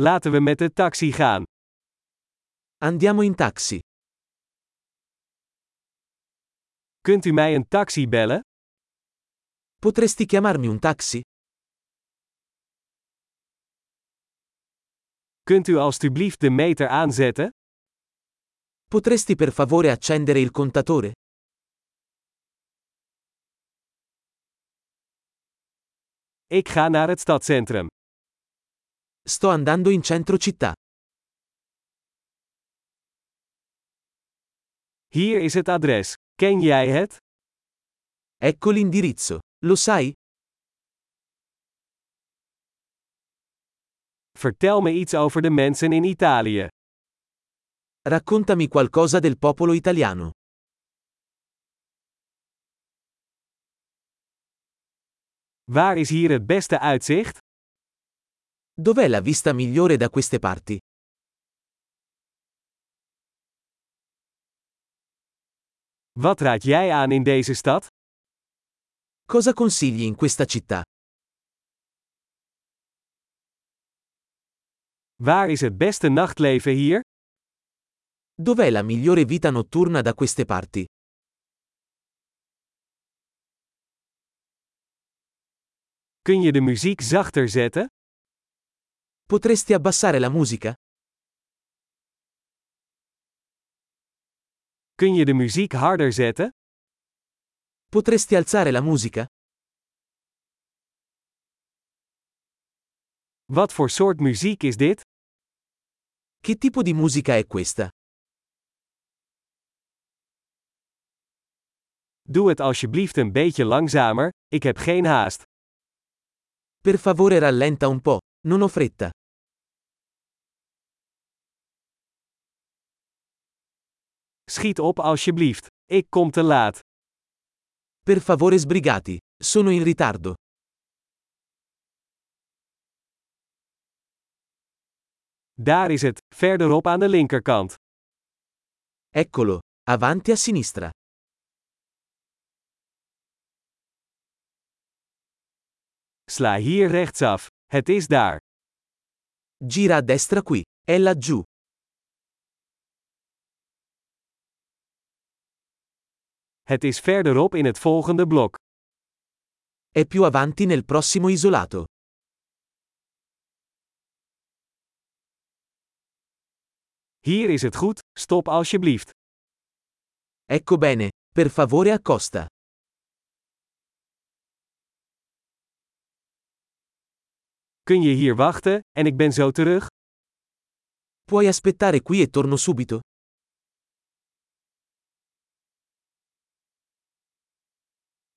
Laten we met de taxi gaan. Andiamo in taxi. Kunt u mij een taxi bellen? Potresti chiamarmi un taxi? Kunt u alstublieft de meter aanzetten? Potresti per favore accendere il contatore? Ik ga naar het stadcentrum. Sto andando in centro città. Hier is het adres. Ken jij het? Ecco l'indirizzo. Lo sai? Vertel me iets over de mensen in Italië. Raccontami qualcosa del popolo italiano. Waar is hier het beste uitzicht? Dov'è la vista migliore da queste parti? Wat raad jij aan in deze stad? Cosa consigli in questa città? Waar is het beste nachtleven hier? Dov'è la migliore vita notturna da queste parti? Kun je de muziek zachter zetten? Potresti abbassare la musica? Kun je de muziek harder zetten? Potresti alzare la musica? Wat voor soort muziek is dit? Che tipo di musica è questa? Doe het alsjeblieft een beetje langzamer, ik heb geen haast. Per favore rallenta un po', non ho fretta. Schiet op alsjeblieft. Ik kom te laat. Per favore sbrigati, sono in ritardo. Daar is het, verderop aan de linkerkant. Eccolo, avanti a sinistra. Sla hier rechtsaf. Het is daar. Gira a destra qui, è laggiù. Het is verderop in het volgende blok. È più avanti nel prossimo isolato. Hier is het goed, stop alsjeblieft. Ecco bene, per favore accosta. Kun je hier wachten, en ik ben zo terug? Puoi aspettare qui e torno subito?